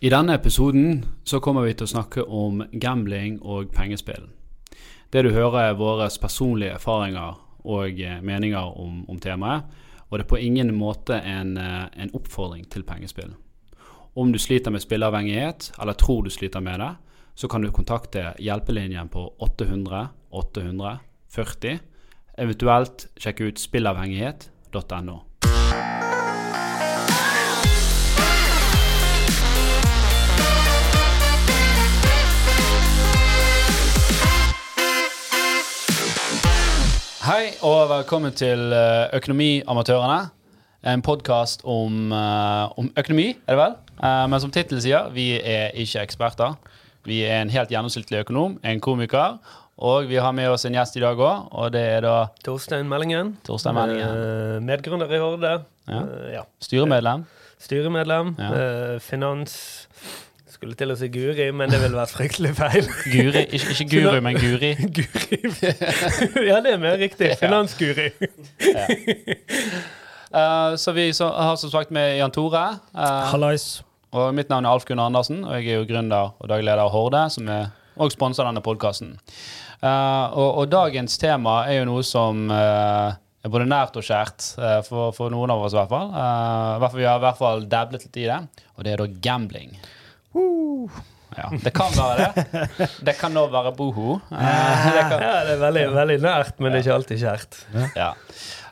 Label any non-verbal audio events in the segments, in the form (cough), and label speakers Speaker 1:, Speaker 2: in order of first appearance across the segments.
Speaker 1: I denne episoden så kommer vi til å snakke om gambling og pengespill. Det du hører er våre personlige erfaringer og eh, meninger om, om temaet, og det er på ingen måte en, eh, en oppfordring til pengespill. Om du sliter med spilleavhengighet, eller tror du sliter med det, så kan du kontakte hjelpelinjen på 800 840, eventuelt sjekke ut spillavhengighet.no. Hei og velkommen til eh, Økonomiamatørene. En podkast om, eh, om økonomi, er det vel? Eh, men som tittelen sier, vi er ikke eksperter. Vi er en helt gjennomsnittlig økonom, en komiker. Og vi har med oss en gjest i dag òg, og det er da
Speaker 2: Torstein Meldingen.
Speaker 1: Torstein Meldingen.
Speaker 2: Medgrunner i Horde.
Speaker 1: Ja.
Speaker 2: Ja.
Speaker 1: styremedlem.
Speaker 2: Styremedlem.
Speaker 1: Ja.
Speaker 2: Finans Skulle til å si Guri, men det ville vært fryktelig feil.
Speaker 1: Guri. Ikke, ikke Guri, men Guri. (laughs)
Speaker 2: Guri. ja, det er mer riktig. Finansguri. (laughs)
Speaker 1: Eh, så vi så, har som sagt med Jan Tore. Uh,
Speaker 3: Hallais.
Speaker 1: Og mitt navn er Alf Gunnar Andersen, og jeg er jo gründer og daglig leder av Horde, som er og sponser denne podkasten. og, og dagens tema er jo noe som eh, er både nært og kjært eh, for, for noen av oss, i hvert fall. Uh, i hvert fall vi har i hvert fall dablet litt i det, og det er da gambling. Ja, det kan være det. Det kan nå være boho. (laughs) Eh, det kan,
Speaker 2: Ja, det er veldig, veldig nært, men det er ikke alltid kjært.
Speaker 1: ja.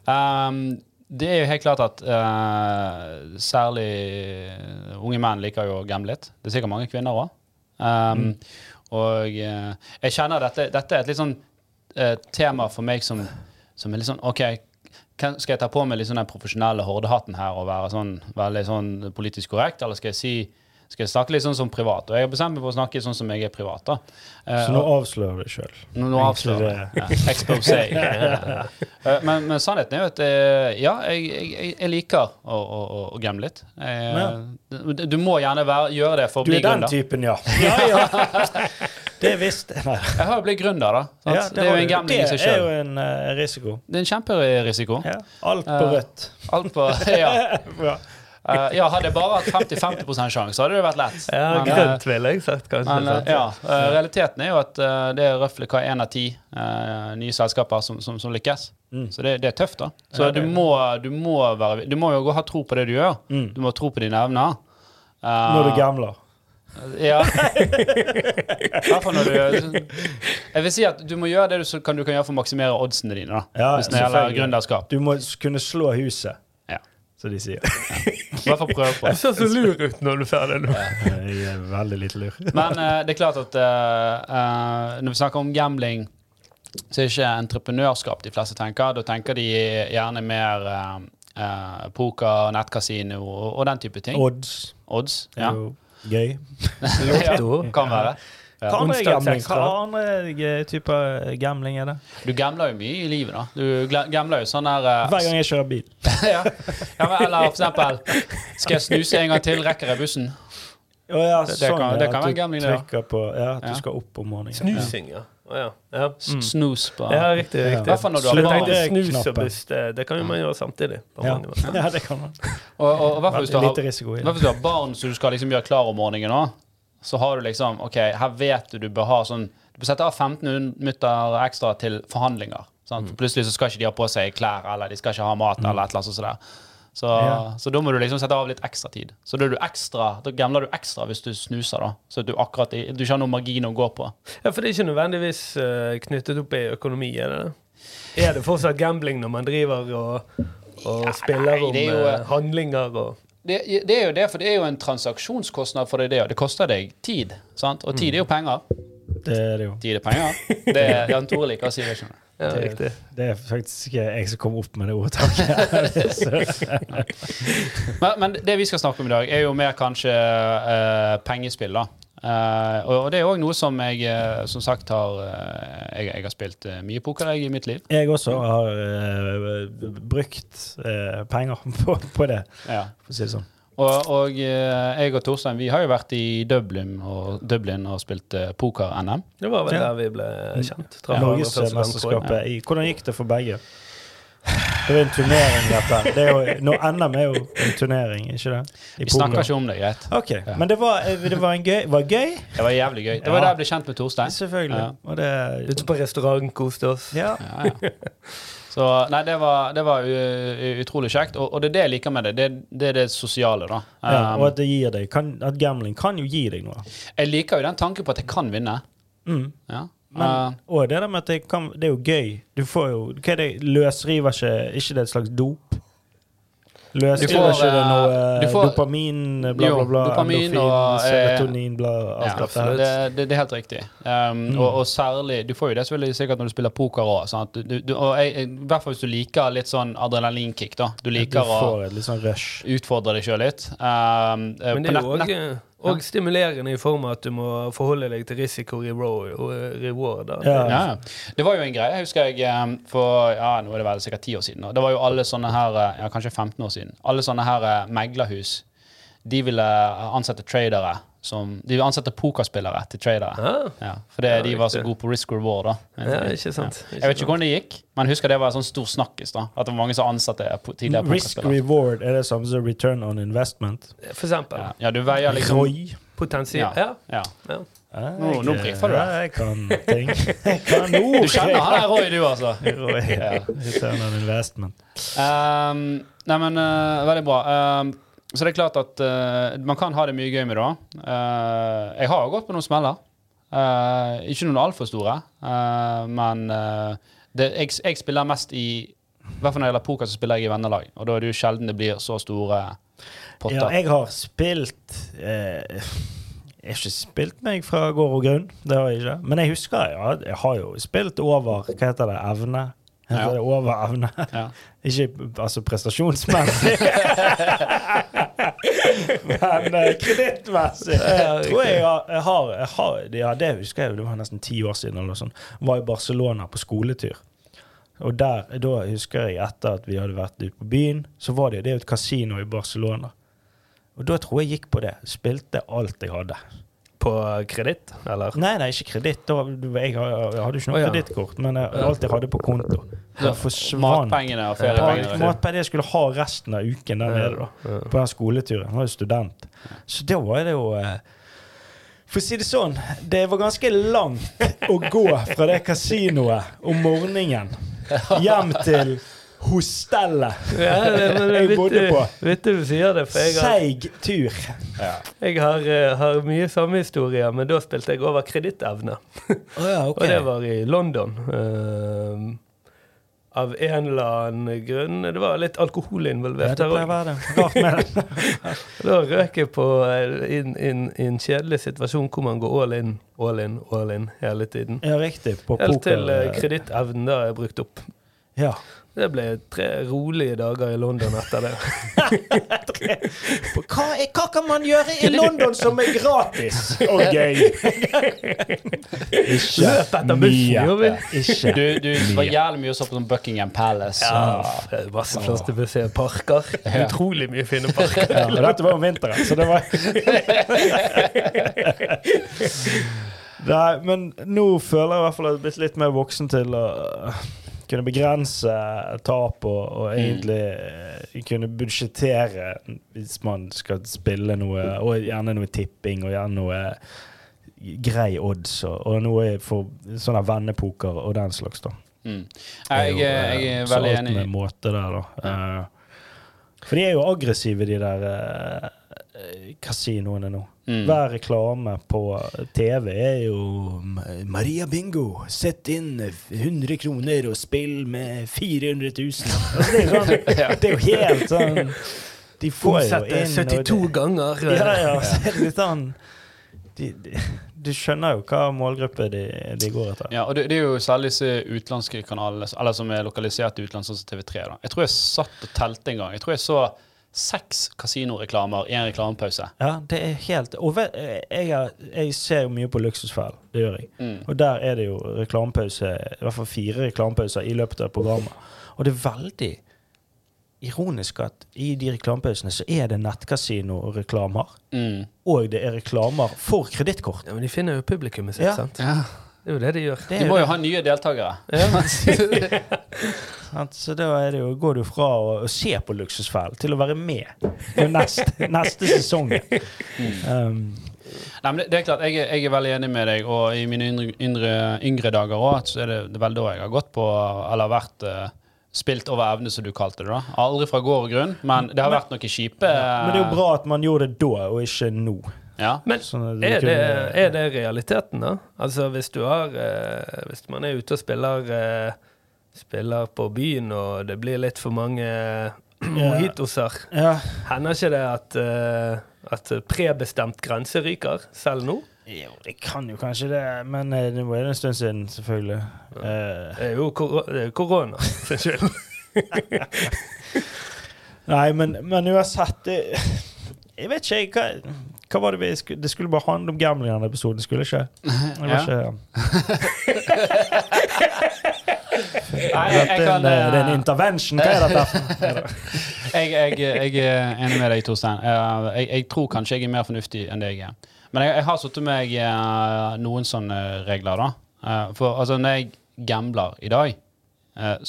Speaker 1: Um, det er jo helt klart at uh, særlig unge menn liker jo å gamble litt. Det er sikkert mange kvinner òg. Um, Og uh, jeg kjenner dette Dette er et litt sånn uh, tema for meg som, som er litt sånn OK, kan, skal jeg ta på meg litt sånn den profesjonelle hordehatten her og være sånn veldig sånn politisk korrekt, eller skal jeg si skal jeg snakke litt sånn som privat? Og jeg har bestemt meg for å snakke sånn som jeg er privat. da. Eh,
Speaker 3: Så nå avslører du sjøl.
Speaker 1: nå, nå avslører jeg. Ja, Exposé. (laughs) Eh, men, men sannheten er jo at eh, ja, jeg, jeg, jeg liker å, å, å, gamble litt. Eh, du, du må gjerne være, gjøre det for å
Speaker 3: Du er den
Speaker 1: gründer.
Speaker 3: typen, ja. (laughs) Ja, ja. (laughs) Det visste jeg.
Speaker 1: Jeg har jo blitt gründer, da.
Speaker 3: Ja,
Speaker 1: det, er jo en gambling i seg
Speaker 3: Det er jo en uh, risiko.
Speaker 1: Det er en kjemperisiko.
Speaker 3: Ja. Alt på
Speaker 1: rødt.
Speaker 3: rødt.
Speaker 1: Alt på Ja. Eh, ja, hadde jeg bare hatt 50-50 sjanse, så hadde det vært lett.
Speaker 2: Ja,
Speaker 1: Men, eh,
Speaker 2: grønt ville jeg sagt, kanskje.
Speaker 1: Men eh,
Speaker 2: sant?
Speaker 1: ja, uh, realiteten er jo at uh, det er røftlig hva én av ti eh, nye selskaper som, som, som lykkes.
Speaker 3: Mm.
Speaker 1: Så det, det er tøft, da. Så
Speaker 3: Ja,
Speaker 1: du, må, du, må være, du må jo ha tro på det du gjør.
Speaker 3: Mm.
Speaker 1: Du må tro på dine evner. Eh,
Speaker 3: Når du gambler.
Speaker 1: Ja. Hvert når du Jeg vil si at du må gjøre det du så kan, du kan gjøre for å maksimere oddsene dine. da
Speaker 3: Ja,
Speaker 1: Hvis det gjelder gründerskap.
Speaker 3: Du må kunne slå huset. Som de sier.
Speaker 1: I hvert fall prøve på.
Speaker 2: Du ser så lur ut når du er ferdig nå.
Speaker 3: Jeg er veldig lite lur.
Speaker 1: Men uh, det er klart at uh, uh, når vi snakker om gambling, så er det ikke entreprenørskap de fleste tenker. Da tenker de gjerne mer poker, nettkasino og, og den type ting.
Speaker 3: Odds
Speaker 1: Odds. Ja.
Speaker 3: jo gøy.
Speaker 2: Lotto. (laughs)
Speaker 1: ja, kan være. Ja.
Speaker 3: Hva andre
Speaker 2: gamling.
Speaker 3: Hva andre eh, typer gambling er det?
Speaker 1: Du gambler jo mye i livet, da. Du gambler jo sånn der uh,
Speaker 3: Hver gang jeg kjører bil. (laughs)
Speaker 1: ja. ja, men, Eller for eksempel Skal jeg snuse en gang til, rekker jeg bussen?
Speaker 3: Å ja,
Speaker 1: Det- det
Speaker 3: sånn,
Speaker 1: kan-
Speaker 3: ja,
Speaker 1: det kan
Speaker 3: at
Speaker 1: være
Speaker 3: du
Speaker 1: gambling, det, ja.
Speaker 3: trykker på Ja, at
Speaker 1: Ja.
Speaker 3: du skal opp om morgenen.
Speaker 2: Snusing, ja. Oh, ja. Ja.
Speaker 1: S- Snus på
Speaker 2: ja, riktig. Riktig.
Speaker 1: Ja. når du har
Speaker 2: jeg tenkte snus og buss, det, det kan jo man gjøre samtidig.
Speaker 3: Ja. (laughs) ja, det kan man.
Speaker 1: Og, og, og hvis du har barn som du skal liksom gjøre klar om morgenen òg, så har du liksom OK, her vet du du bør ha sånn Du bør sette av 15 minutter ekstra til forhandlinger. Sant? For plutselig så skal ikke de ha på seg klær, eller de skal ikke ha mat, eller et eller annet sånt. Så,
Speaker 3: Ja.
Speaker 1: så da må du liksom sette av litt ekstra tid. Så da, du ekstra, da gambler du ekstra hvis du snuser, da. Så du akkurat i- du ikke har noen margin å gå på.
Speaker 2: Ja, for det er ikke nødvendigvis uh, knyttet opp i økonomi, er det det? Er det fortsatt gambling når man driver og, og
Speaker 1: Ja,
Speaker 2: spiller
Speaker 1: nei,
Speaker 2: om
Speaker 1: jo-
Speaker 2: uh, handlinger og
Speaker 1: Det, det er jo det, for det er jo en transaksjonskostnad for deg, det. Det koster deg tid. sant? Og tid er jo penger.
Speaker 3: Det er det jo.
Speaker 1: Tid er penger. Det er Jan Tore liker å si det. skjønner.
Speaker 2: Ja,
Speaker 3: Det-. Det er faktisk ikke jeg som kom opp med det ordtaket. (laughs)
Speaker 1: Men, men det vi skal snakke om i dag, er jo mer kanskje uh, pengespill. da. Eh, og, det er òg noe som jeg eh, som sagt har eh, jeg, jeg har spilt mye poker jeg, i mitt liv.
Speaker 3: Jeg også har uh, brukt uh, penger (laughs) på, på det,
Speaker 1: Ja.
Speaker 3: for å si det sånn.
Speaker 1: Og, og jeg og Torstein vi har jo vært i Dublin og, Dublin og spilt poker-NM.
Speaker 2: Det var vel
Speaker 3: Ja.
Speaker 2: der vi ble kjent. Det.
Speaker 3: Norgesmesterskapet i Hvordan gikk det for begge? Det er jo en turnering, dette. Det er jo, nå NM er jo en turnering, ikke det? I
Speaker 1: Vi snakker ikke om det, greit.
Speaker 3: Ok, Men det var, det var en gøy, var gøy?
Speaker 1: Det var jævlig gøy. Det var
Speaker 3: Ja.
Speaker 1: da jeg ble kjent med Torstein.
Speaker 3: Selvfølgelig.
Speaker 1: Ja.
Speaker 3: Og det
Speaker 2: Ute på restaurant, koste oss.
Speaker 3: Ja.
Speaker 1: Ja, ja. Så nei, det var, det var utrolig kjekt. Og, og det er det jeg liker med det. Det, det er det sosiale, da.
Speaker 3: ja.
Speaker 1: Um,
Speaker 3: Og at det gir deg kan, At gambling kan jo gi deg noe.
Speaker 1: jeg liker jo den tanken på at jeg kan vinne.
Speaker 3: Mm.
Speaker 1: Ja.
Speaker 3: Men,
Speaker 1: Uh,
Speaker 3: og det der med at det, kan, det er jo gøy. Du får jo Hva er det? Løsriver ikke Ikke det et slags dop? Løsriver ikke det noe
Speaker 1: eh,
Speaker 3: eh,
Speaker 1: får-
Speaker 3: dopamin, bla, bla, bla,
Speaker 1: dopamin
Speaker 3: endorfin,
Speaker 1: og, eh,
Speaker 3: serotonin, bla, alt
Speaker 1: ja,
Speaker 3: dette her.
Speaker 1: det, det, det er helt riktig. Um,
Speaker 3: Mm.
Speaker 1: og, og særlig Du får jo det selvfølgelig sikkert når du spiller poker òg. Du, du, I hvert fall hvis du liker litt sånn adrenalinkick. da Du
Speaker 3: Du
Speaker 1: liker å
Speaker 3: får et litt sånn rush.
Speaker 1: utfordre deg sjøl litt. Um, eh,
Speaker 2: Men det er jo òg og stimulerende i form av at du må forholde deg til risiko reward. reward.
Speaker 3: Ja.
Speaker 1: Ja. Det var jo en greie, husker jeg, for ja, nå er det vel sikkert ti år siden. Det var jo alle sånne her, eh, ja, kanskje 15 år siden, alle sånne her eh, meglerhus. De ville ansette tradere som De ansetter pokerspillere til tradere.
Speaker 2: Ah,
Speaker 1: Ja, fordi
Speaker 2: Ja,
Speaker 1: de var så gode på risk reward. da.
Speaker 2: ja, ikke sant.
Speaker 1: Jeg vet ikke hvordan det gikk, men husker det var en sånn stor snakkis. da At det var mange som ansatte tidligere
Speaker 3: Risk reward er det samme som return on investment.
Speaker 2: For eksempel.
Speaker 1: Ja. ja, du veier liksom
Speaker 3: ROI.
Speaker 2: Potensial.
Speaker 1: Ja.
Speaker 2: Ja.
Speaker 1: ja. Nå- nå briffer du deg.
Speaker 3: jeg kan ting. Jeg kan (laughs) ord.
Speaker 1: Du kjenner han der Roy, du, altså. (laughs)
Speaker 3: Roy,
Speaker 1: Ja.
Speaker 3: Return on investment.
Speaker 1: Um, nei, men eh, veldig bra. Um, så det er klart at uh, man kan ha det mye gøy med det Uh, jeg har jo gått på noen smeller. Uh, ikke noen altfor store, men det, jeg, jeg spiller mest i I hvert fall når det gjelder poker, så spiller jeg i vennelag. Og da er det jo sjelden det blir så store potter.
Speaker 3: Ja, jeg har spilt Jeg har ikke spilt meg fra gård og grunn, det har jeg ikke. Men jeg husker ja, jeg har jo spilt over Hva heter det? Evne?
Speaker 1: Ja.
Speaker 3: det over evne?
Speaker 1: Ja. (laughs)
Speaker 3: Ikke altså prestasjonsmessig. (laughs) Men uh, kredittmessig. Tror jeg har, jeg har, jeg har Ja, det husker jeg, det var nesten ti år siden eller sånn. Var i Barcelona på skoletur. Og der, da husker jeg etter at vi hadde vært ute på byen, så var det, det er jo et kasino i Barcelona. Og da tror jeg gikk på det. Spilte alt jeg hadde.
Speaker 2: På kreditt, eller?
Speaker 3: Nei, nei, ikke kreditt. Jeg, hadde ikke noe
Speaker 2: oh, ja.
Speaker 3: kredittkort, men jeg, alt jeg hadde på konto. Forsvant.
Speaker 1: Matpengene og feriepengene.
Speaker 3: Matpengene jeg skulle ha resten av uken der nede, da. På den skoleturen. Jeg var jo student. Så da var det jo eh, For å si det sånn, det var ganske langt å gå fra det kasinoet om morgenen (laughs) hjem til hostellet
Speaker 2: Ja, (laughs)
Speaker 3: jeg bodde på.
Speaker 2: Vittig du sier det, for jeg har,
Speaker 3: Seig tur.
Speaker 2: jeg har, eh, har mye samme historier, men da spilte jeg over kredittevne.
Speaker 3: Oh, ja, (laughs)
Speaker 2: Og det var i London. Uh, av en eller annen grunn. Det var litt alkohol involvert
Speaker 3: det. (laughs)
Speaker 2: Da røk jeg på eh, i en kjedelig situasjon hvor man går all in, all in, all in hele tiden.
Speaker 3: Ja, riktig. På
Speaker 2: Helt
Speaker 3: poker.
Speaker 2: til uh, kredittevnen da er brukt opp.
Speaker 3: Ja.
Speaker 2: Det ble tre rolige dager i London etter det. (laughs)
Speaker 3: Hva, er, hva kan man gjøre i London som er gratis og gøy? Ikke
Speaker 2: Løp etter bussen, gjorde vi.
Speaker 3: Ikke.
Speaker 1: Du, du var jævlig mye så på sånn Buckingham Palace.
Speaker 2: Ja, masse plass til å se parker.
Speaker 1: Ja.
Speaker 2: Utrolig mye fine parker.
Speaker 3: Ja, dette var om vinteren, så det var (laughs) Nei, men nå føler jeg i hvert fall at jeg er blitt litt mer voksen til å kunne begrense tap og, og egentlig mm. kunne budsjettere hvis man skal spille noe, og gjerne noe tipping og gjerne noe grei odds og, og noe for sånn vennepoker og den slags, da.
Speaker 1: Mm.
Speaker 3: Jeg,
Speaker 1: Jeg,
Speaker 3: jeg,
Speaker 1: jeg,
Speaker 3: veldig
Speaker 1: enig.
Speaker 3: så alt med måte der, da. Ja. for de er jo aggressive, de der eh, eh, kasinoene nå.
Speaker 1: Mm.
Speaker 3: Hver reklame på TV er jo Maria Bingo, sett inn 100 kroner og spill med 400 000. Altså, det, er sånn, (laughs) det er jo helt sånn De får jo inn
Speaker 2: 72
Speaker 3: det-
Speaker 2: ganger.
Speaker 3: Ja, ja. Så er det litt sånn de, de, Du skjønner jo hva målgruppe de, de går etter.
Speaker 1: Ja, og det, det er jo særlig disse utenlandske kanalene, eller som er lokalisert i utlandet, sånn som TV3. da. Jeg tror jeg satt og telte en gang. Jeg tror jeg så seks kasinoreklamer i en reklamepause.
Speaker 3: Ja, det er helt Og vet, jeg, er, jeg ser jo mye på Luksusfellen. Det gjør jeg.
Speaker 1: Mm.
Speaker 3: Og der er det jo reklamepause, i hvert fall fire reklamepauser i løpet av programmet. Og det er veldig ironisk at i de reklamepausene så er det nettkasinoreklamer.
Speaker 1: Mm.
Speaker 3: Og det er reklamer for kredittkort.
Speaker 2: Ja, men de finner jo publikummet sitt,
Speaker 3: Ja.
Speaker 2: sant?
Speaker 1: Ja.
Speaker 2: Det er jo det de gjør.
Speaker 3: Det
Speaker 1: De må
Speaker 3: jo
Speaker 1: jo ha nye deltakere.
Speaker 2: Ja. (laughs)
Speaker 3: Så da er det jo, går du fra å, å se på Luksusfellen til å være med på neste, (laughs) neste sesong. Um,
Speaker 1: Nei, men det, det er klart, jeg, er- jeg er veldig enig med deg, og i mine yngre, yngre, yngre dager òg, så er det, det er vel da jeg har gått på, eller vært uh, spilt over evne, som du kalte det. da. Aldri fra gård og grunn, men det har vært noe kjipe
Speaker 3: men det er jo bra at man gjorde det da, og ikke nå.
Speaker 1: Ja.
Speaker 2: Men
Speaker 3: Sånn
Speaker 2: er det, er det realiteten, da? Altså hvis du har eh, Hvis man er ute og spiller eh, Spiller på byen, og det blir litt for mange (clears throat) mojitoser,
Speaker 3: Ja.
Speaker 2: hender ikke det at eh, at prebestemt grense ryker, selv nå?
Speaker 3: Jo, det kan jo kanskje det, men eh, det er en stund siden, selvfølgelig. Eh,
Speaker 2: Det er jo kor det er korona (laughs) sin skyld.
Speaker 3: nei, men, men uansett det, Jeg vet ikke, hva, hva var det vi skulle Det skulle bare handle om gambling i denne episoden, skulle det ikke? (laughs) Det var
Speaker 1: Ja.
Speaker 3: ikke (laughs)
Speaker 1: Nei, jeg, jeg
Speaker 3: det,
Speaker 1: kan,
Speaker 3: er en, det er en
Speaker 1: eh,
Speaker 3: intervention. Hva er dette? (laughs)
Speaker 1: jeg, jeg, jeg er enig med deg, Torstein. Jeg, jeg tror kanskje jeg er mer fornuftig enn det jeg er. Men jeg, jeg har satt meg eh, noen sånne regler, da. Eh, For altså, når jeg gambler i dag,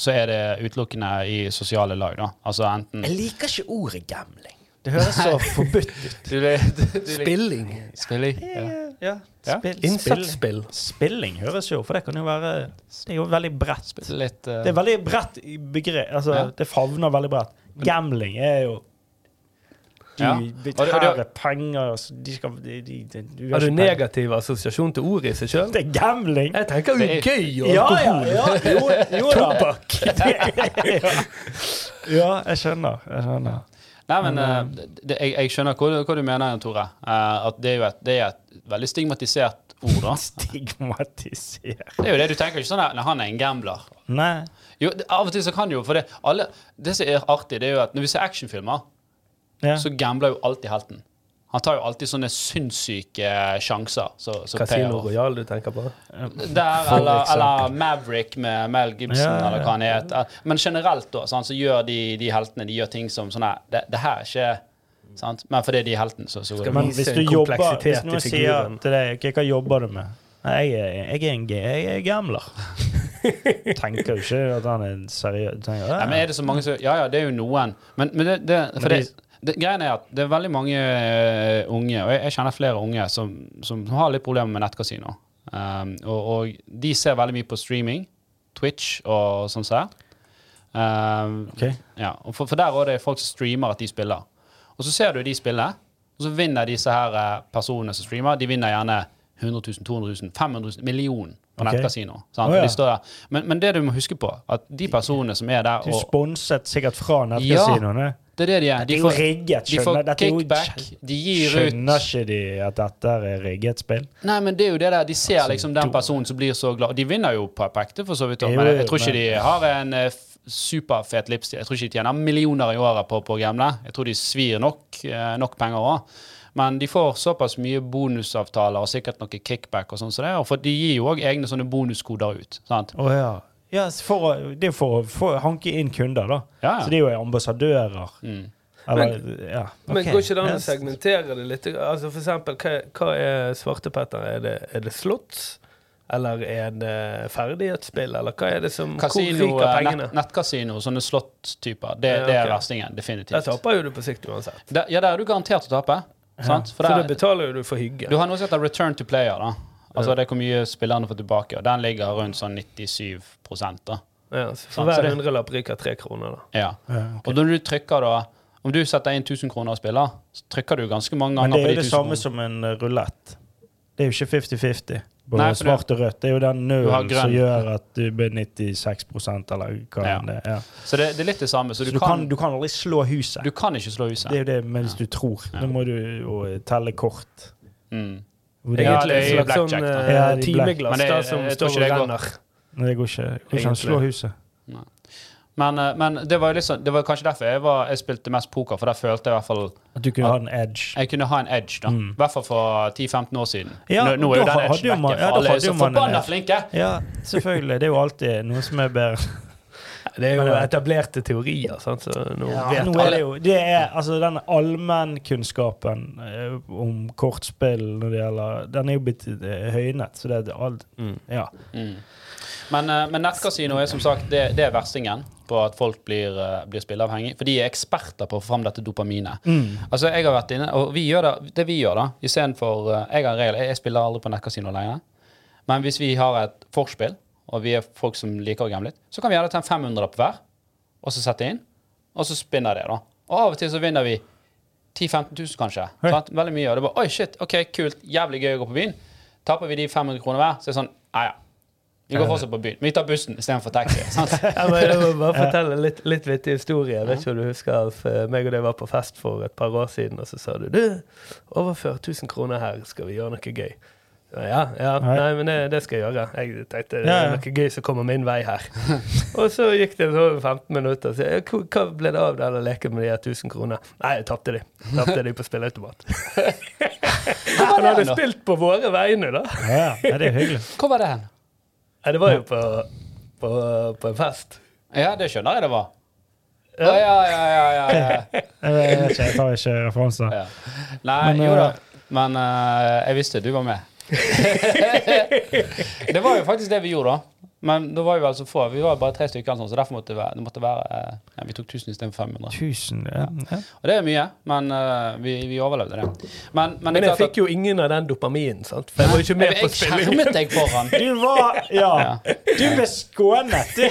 Speaker 1: så er det utelukkende i sosiale lag, da. Altså enten
Speaker 3: Jeg liker ikke ordet gambling. Det høres så forbudt ut.
Speaker 2: Spilling.
Speaker 1: Spilling? Ja.
Speaker 3: Ja,
Speaker 1: Ja.
Speaker 3: spill, spill,
Speaker 2: Innsatsspill.
Speaker 3: spilling høres jo For det kan jo være Det er jo veldig bredt.
Speaker 1: Litt uh,
Speaker 3: Det er veldig bredt i begrep. Altså,
Speaker 1: Ja.
Speaker 3: Det favner veldig bredt. Gambling er jo Du
Speaker 1: Ja.
Speaker 3: tære penger De skal de, de, de, de
Speaker 2: Har du negativ assosiasjon til ordet i seg sjøl?
Speaker 3: Det er gambling!
Speaker 2: Jeg tenker jo gøy og
Speaker 3: Ja, ja,
Speaker 2: alkohol.
Speaker 3: ja. Jo, jo. (laughs)
Speaker 2: Tobakk. (laughs)
Speaker 3: ja. ja, jeg skjønner. Jeg skjønner.
Speaker 1: Nei, men eh, det, jeg, jeg skjønner hva, hva du mener, Tore. Uh, at det er jo et, det er et veldig stigmatisert ord, da. (laughs)
Speaker 3: stigmatisert.
Speaker 1: Det er jo det du tenker ikke sånn at «Nei, han er en gambler.
Speaker 3: Nei.
Speaker 1: Jo, det, av og til så kan jo, for det, alle, det som er artig, det er jo at når vi ser actionfilmer,
Speaker 3: Ja.
Speaker 1: så gambler jo alltid helten. Han tar jo alltid sånne sinnssyke sjanser. Så, så
Speaker 2: Casino. Royal du tenker på?
Speaker 1: Der, eller, eller Maverick med Mel Gibson,
Speaker 3: Ja, ja,
Speaker 1: eller hva han heter. Men generelt, da, sånn, så gjør de, de heltene de gjør ting som sånn her det, det her er ikke sant? Men fordi de er helten, så, så går det
Speaker 2: Skal.
Speaker 3: Men
Speaker 2: vise
Speaker 3: hvis jobber Hvis noen sier til deg Hva jobber du med? Nei, jeg er, jeg er en jeg er gambler. (laughs) Tenker jo ikke at han er seriøs. Tenker,
Speaker 1: Nei, men er det så mange som Ja, ja, det er jo noen. Men, men det, det, for
Speaker 3: Men
Speaker 1: det, det, greien er at det er veldig mange uh, unge, og jeg, jeg kjenner flere unge, som, som har litt problemer med nettkasino. Um, og, og de ser veldig mye på streaming, Twitch og sånn som det. Um,
Speaker 3: Ok.
Speaker 1: ja, for, for der er det folk som streamer at de spiller. Og så ser du de spille, og så vinner disse her eh, personene som streamer, de vinner gjerne 100 000, 200 000, 500 000, million på
Speaker 3: okay.
Speaker 1: nettkasino.
Speaker 3: Å, ja.
Speaker 1: De. Men, men det du må huske på, at de personene som er der
Speaker 3: Du
Speaker 1: og
Speaker 3: sponset sikkert fra nettkasinoene.
Speaker 1: Det er det de er. De får,
Speaker 3: rigget.
Speaker 1: de får
Speaker 3: Skjønner,
Speaker 1: kickback. De gir
Speaker 3: skjønner
Speaker 1: ut
Speaker 3: ikke de at dette er rigget spill?
Speaker 1: Nei, men det er jo det der. De ser
Speaker 3: Altså,
Speaker 1: liksom den personen som blir så glad. De vinner jo på pekte, for så vidt.
Speaker 3: Jo,
Speaker 1: Men jeg, jeg tror ikke de har en f- superfet lipstick. Jeg tror ikke de tjener millioner i året på, på å gamble. Jeg tror de svir nok, eh, nok penger òg. Men de får såpass mye bonusavtaler og sikkert noe kickback og sånn som det. Og for de gir jo òg egne sånne bonuskoder ut. sant?
Speaker 3: Oh, ja. Ja for, å- det er for å få hanke inn kunder, da.
Speaker 1: Ja, ja.
Speaker 3: Så de er jo ambassadører.
Speaker 1: Mm.
Speaker 3: Eller, ja.
Speaker 2: Men går ikke det an å segmentere det litt? Altså For eksempel, hva, hva er svartepetter? Er det, er det slots? Eller er det ferdighetsspill? Eller hva er det som
Speaker 1: Kasino,
Speaker 2: Hvor ryker
Speaker 1: eh,
Speaker 2: pengene?
Speaker 1: nett, nettkasino, sånne slott-typer, det,
Speaker 2: Ja,
Speaker 1: det er verstingen. Definitivt.
Speaker 2: Der taper jo du på sikt uansett.
Speaker 1: Da, ja, der er du garantert å tape. Sant?
Speaker 2: For
Speaker 1: for
Speaker 2: det betaler jo du for hygge.
Speaker 1: Du har noe som heter return to player. da. Altså Det er hvor mye spillerne får tilbake. og Den ligger rundt sånn 97 da.
Speaker 2: Ja, så for hver hundrelapp ryker tre kroner, da.
Speaker 1: Ja.
Speaker 3: Ja.
Speaker 1: Og når du trykker da Om du setter inn 1000 kroner og spiller, så trykker du ganske mange ganger på de
Speaker 3: Men
Speaker 1: ganger
Speaker 3: det er
Speaker 1: de
Speaker 3: jo det samme
Speaker 1: kroner.
Speaker 3: som en uh, rulett. Det er jo ikke 50-50 Både
Speaker 1: Nei,
Speaker 3: svart og rødt. Det er jo den
Speaker 1: Du grønn.
Speaker 3: som gjør at du blir 96 eller hva
Speaker 1: Ja.
Speaker 3: det er. Ja.
Speaker 1: Så det, det er litt det samme. Så
Speaker 3: Så
Speaker 1: du, kan,
Speaker 3: du kan aldri slå huset.
Speaker 1: du kan ikke slå huset.
Speaker 3: Det er jo det mens du tror.
Speaker 1: Ja.
Speaker 3: Da må du jo telle kort.
Speaker 1: Mm.
Speaker 3: Og det,
Speaker 1: Ja,
Speaker 2: Egentlig
Speaker 1: det er
Speaker 2: et slags sånn eh,
Speaker 3: Ja,
Speaker 2: timeglass
Speaker 1: Men det-
Speaker 2: da, som
Speaker 1: jeg tror
Speaker 2: står
Speaker 1: ikke
Speaker 2: og
Speaker 1: det går.
Speaker 2: renner.
Speaker 3: det går ikke. Det går ikke an å slå huset.
Speaker 1: Men, eh, men det var liksom, det var kanskje derfor jeg, var, jeg spilte mest poker, for der følte jeg i hvert fall
Speaker 3: At du kunne ha en edge.
Speaker 1: jeg kunne ha en edge. da. I
Speaker 3: Mm.
Speaker 1: hvert fall for 10-15 år siden.
Speaker 3: Ja,
Speaker 1: nå, nå er jo den edgen vekke,
Speaker 3: ja,
Speaker 1: for
Speaker 3: da
Speaker 1: alle er så forbanna flinke!
Speaker 3: Ja, selvfølgelig. Det er jo alltid noe som er bedre.
Speaker 2: Det er jo
Speaker 3: eh,
Speaker 2: etablerte teorier, sant? så nå
Speaker 3: Ja,
Speaker 2: vet
Speaker 3: nå er det jo det er, altså Den allmennkunnskapen eh, om kortspill når det gjelder Den er jo blitt eh, høynet, så det er alt
Speaker 2: Mm.
Speaker 3: Ja.
Speaker 1: Mm. Men, men nettkasino er som sagt det, det er verstingen på at folk blir, blir spilleavhengig. For de er eksperter på å få fram dette dopaminet. Altså, jeg har vært inne, og vi gjør det, det vi gjør da, istedenfor Jeg har en regel, jeg spiller aldri på nettkasino lenger. Men hvis vi har et forspill, og vi er folk som liker å gamble litt, så kan vi det til en 500 på hver, og så sette inn, og så spinner det, da. Og av og til så vinner vi 10 000-15 000, kanskje. Hey. Veldig mye. Og det er bare Oi, shit, OK, kult. Jævlig gøy å gå på byen. Taper vi de 500 kroner hver, så er det sånn Ja, ja. Vi går fortsatt på byen. Vi tar bussen istedenfor taxi. (laughs) Sant?
Speaker 2: Jeg må, må bare fortelle litt, litt vittig historie. Jeg vet ikke om du husker Alf. meg og deg var på fest for et par år siden, og så sa du du, overfør 1000 kroner her, skal vi gjøre noe gøy. Ja, ja,
Speaker 3: Nei.
Speaker 2: men det, det skal jeg gjøre. Jeg tenkte det er
Speaker 3: ja.
Speaker 2: noe gøy som kommer min vei her. (laughs) og så gikk det så 15 minutter, så jeg, hva ble det av den leken med de her 1000 kroner? Nei, jeg tapte de. Tapte de på spilleautomat. (laughs) Han hadde spilt på våre vegne, da.
Speaker 3: Ja, ja, det er hyggelig. (laughs)
Speaker 1: Hvor var det hen?
Speaker 2: Nei, det var jo på, på, på en fest.
Speaker 1: Ja, det skjønner jeg det var. Ja, ja, ja, ja, ja.
Speaker 3: Jeg vet ikke, jeg tar ikke referanser.
Speaker 1: ja. Nei,
Speaker 3: Men,
Speaker 1: jo da.
Speaker 3: eh,
Speaker 1: Men uh, jeg visste du var med. (laughs) det var jo faktisk det vi gjorde. Men da var vi altså få. Vi var bare tre stykker, sånn, så derfor måtte det være, det måtte være eh, ja, Vi tok 1000 istedenfor 500.
Speaker 3: 1000, ja. ja.
Speaker 1: Og det er mye, men uh, vi, vi overlevde det. Men, men,
Speaker 2: Men jeg
Speaker 1: fikk
Speaker 2: fikk jo ingen av den dopaminen, sant? For jeg var jo ikke
Speaker 1: at
Speaker 2: med
Speaker 1: jeg,
Speaker 2: på
Speaker 1: jeg
Speaker 2: spillingen.
Speaker 1: skjermet deg foran. (laughs)
Speaker 3: Du var Ja.
Speaker 1: Ja.
Speaker 3: Du ble skånet, (laughs)
Speaker 1: det,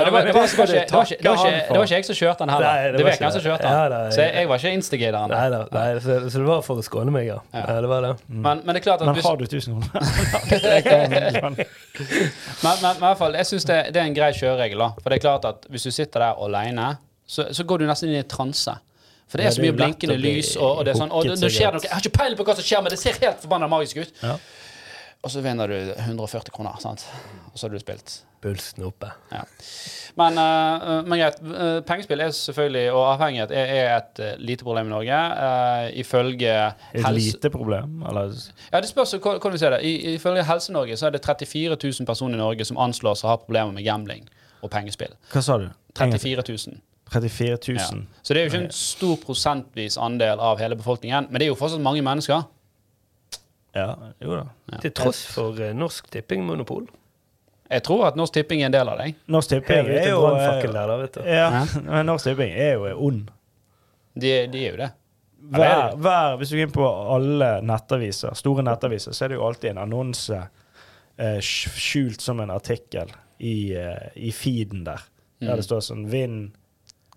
Speaker 1: var, det, var, det, var ikke, jeg som kjørte den heller.
Speaker 2: Nei, det
Speaker 1: det
Speaker 2: var ikke
Speaker 1: jeg
Speaker 2: som
Speaker 1: kjørte den.
Speaker 2: Ja, da,
Speaker 1: så jeg, jeg var ikke instigatoren.
Speaker 2: Nei da, nei, så, så det var for å skåne meg, ja.
Speaker 1: Ja.
Speaker 2: ja det var det.
Speaker 1: Men, men det er klart at
Speaker 3: Men har du 1000 kroner? (laughs)
Speaker 1: men, men, men i hvert fall, jeg syns det, det er en grei kjøreregel. da. For det er klart at hvis du sitter der alene, så, så går du nesten inn i en transe. For det er så mye blinkende lys, og, og det er sånn Og
Speaker 3: nå
Speaker 1: skjer
Speaker 3: det
Speaker 1: noe Jeg har ikke peiling på hva som skjer, men det ser helt forbanna magisk ut.
Speaker 3: Ja.
Speaker 1: Og så vinner du 140 kroner, sant. Og så har du spilt.
Speaker 2: Pulsen oppe.
Speaker 1: Ja. Men, eh, men greit. eh, pengespill er selvfølgelig, og avhengighet er, er et eh, lite problem i Norge. Uh, ifølge
Speaker 3: Et lite problem? Eller
Speaker 1: Ja, det spørs hvordan du ser det. I, ifølge Helse-Norge så er det 34 000 personer i Norge som anslås å ha problemer med gambling og pengespill.
Speaker 3: Hva sa du?
Speaker 1: 34 000.
Speaker 3: 34
Speaker 1: Ja. Så det er jo ikke en stor prosentvis andel av hele befolkningen, men det er jo fortsatt mange mennesker.
Speaker 3: Ja, jo da.
Speaker 1: Ja.
Speaker 2: Til tross for Norsk Norsk Tippingmonopol.
Speaker 1: Jeg tror at Norsk Tipping er en del av deg.
Speaker 3: Norsk Tipping er jo
Speaker 2: brannfakkel der, da, vet du.
Speaker 3: Ja, men Norsk Tipping er jo ond.
Speaker 1: De, de er jo det.
Speaker 3: Hver, hver, hvis du går inn på alle nettaviser, store nettaviser, så er det jo alltid en annonse eh, skjult som en artikkel i, eh, i feeden der. Der det står sånn Vinn